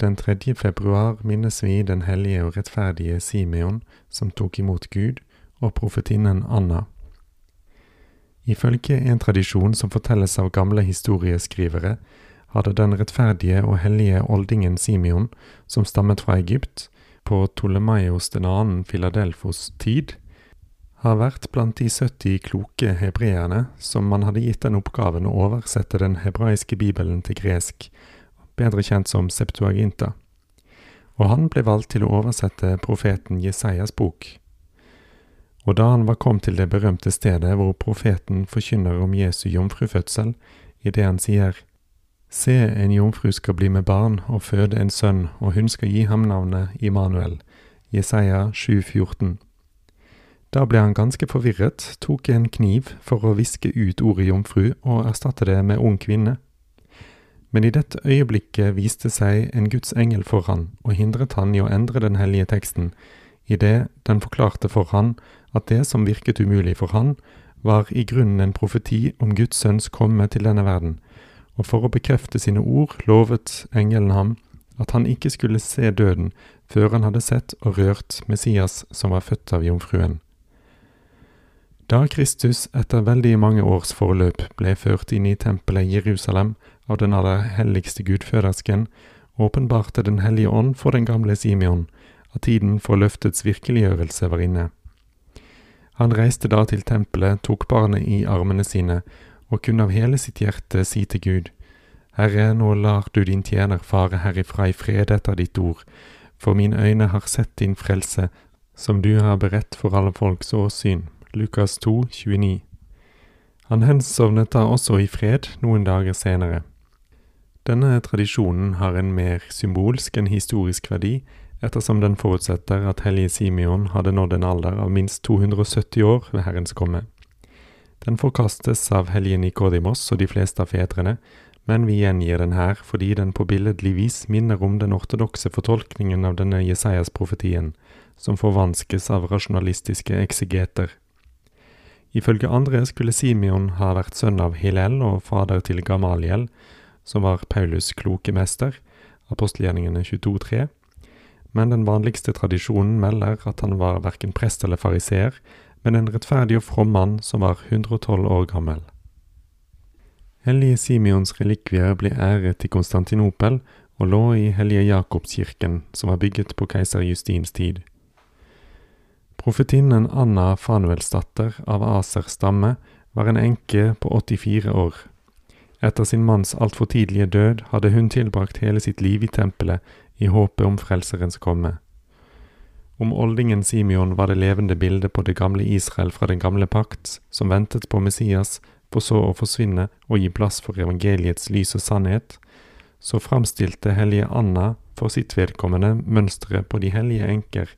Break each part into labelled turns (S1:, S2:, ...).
S1: Den 3. februar minnes vi den hellige og rettferdige Simeon, som tok imot Gud, og profetinnen Anna. Ifølge en tradisjon som fortelles av gamle historieskrivere, hadde den rettferdige og hellige oldingen Simeon, som stammet fra Egypt, på Tolemaios 2. Filadelfos tid, har vært blant de 70 kloke hebreerne som man hadde gitt den oppgaven å oversette den hebraiske bibelen til gresk, bedre kjent som Septuaginta. Og han ble valgt til å oversette profeten Jesajas bok. Og da han var kommet til det berømte stedet hvor profeten forkynner om Jesu jomfrufødsel, i det han sier Se, en jomfru skal bli med barn og føde en sønn, og hun skal gi ham navnet Immanuel. Jesaja 7,14. Da ble han ganske forvirret, tok en kniv for å viske ut ordet jomfru og erstatte det med ung kvinne. Men i dette øyeblikket viste seg en Guds engel for han og hindret han i å endre den hellige teksten, idet den forklarte for han at det som virket umulig for han, var i grunnen en profeti om Guds sønns komme til denne verden, og for å bekrefte sine ord lovet engelen ham at han ikke skulle se døden før han hadde sett og rørt Messias som var født av jomfruen. Da Kristus etter veldig mange års forløp ble ført inn i tempelet Jerusalem av den aller helligste gudfødersken, åpenbarte Den hellige ånd for den gamle Simeon at tiden for løftets virkeliggjørelse var inne. Han reiste da til tempelet, tok barnet i armene sine og kunne av hele sitt hjerte si til Gud, Herre, nå lar du din tjener fare herifra i fred etter ditt ord, for mine øyne har sett din frelse, som du har beredt for alle folks åsyn. Lukas 2, 29. Han hensovnet da også i fred noen dager senere. Denne tradisjonen har en mer symbolsk enn historisk verdi, ettersom den forutsetter at hellige Simeon hadde nådd en alder av minst 270 år ved Herrens komme. Den forkastes av hellige Nikodimos og de fleste av fedrene, men vi gjengir den her fordi den på billedlig vis minner om den ortodokse fortolkningen av denne Jesajas-profetien, som forvanskes av rasjonalistiske eksegeter. Ifølge andre skulle Simeon ha vært sønn av Hillel og fader til Gamaliel, som var Paulus' kloke mester, apostelgjerningene 22.3, men den vanligste tradisjonen melder at han var verken prest eller fariseer, men en rettferdig og from mann som var 112 år gammel. Hellige Simeons relikvier ble æret i Konstantinopel og lå i Hellige Jakobskirken, som var bygget på keiser Justins tid. Profetinnen Anna Fanuelsdatter av Asers stamme var en enke på 84 år. Etter sin manns altfor tidlige død hadde hun tilbrakt hele sitt liv i tempelet i håpet om Frelserens komme. Om oldingen Simeon var det levende bildet på det gamle Israel fra den gamle pakt, som ventet på Messias, for så å forsvinne og gi plass for evangeliets lys og sannhet, så framstilte hellige Anna for sitt vedkommende mønsteret på de hellige enker,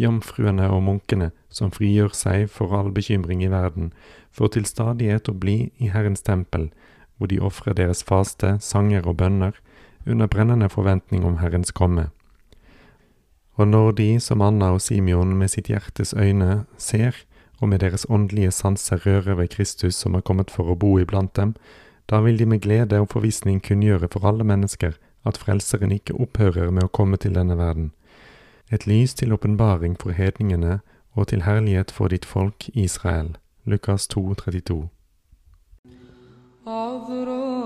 S1: jomfruene og munkene som frigjør seg for all bekymring i verden, for til stadighet å bli i Herrens tempel, hvor de ofrer deres faste, sanger og bønner, under brennende forventning om Herrens komme. Og når de, som Anna og Simeon med sitt hjertes øyne, ser, og med deres åndelige sanser rører ved Kristus som er kommet for å bo iblant dem, da vil de med glede og forvissning kunngjøre for alle mennesker at Frelseren ikke opphører med å komme til denne verden. Et lys til åpenbaring for hedningene og til herlighet for ditt folk Israel. Lukas 2, 32.
S2: عذراء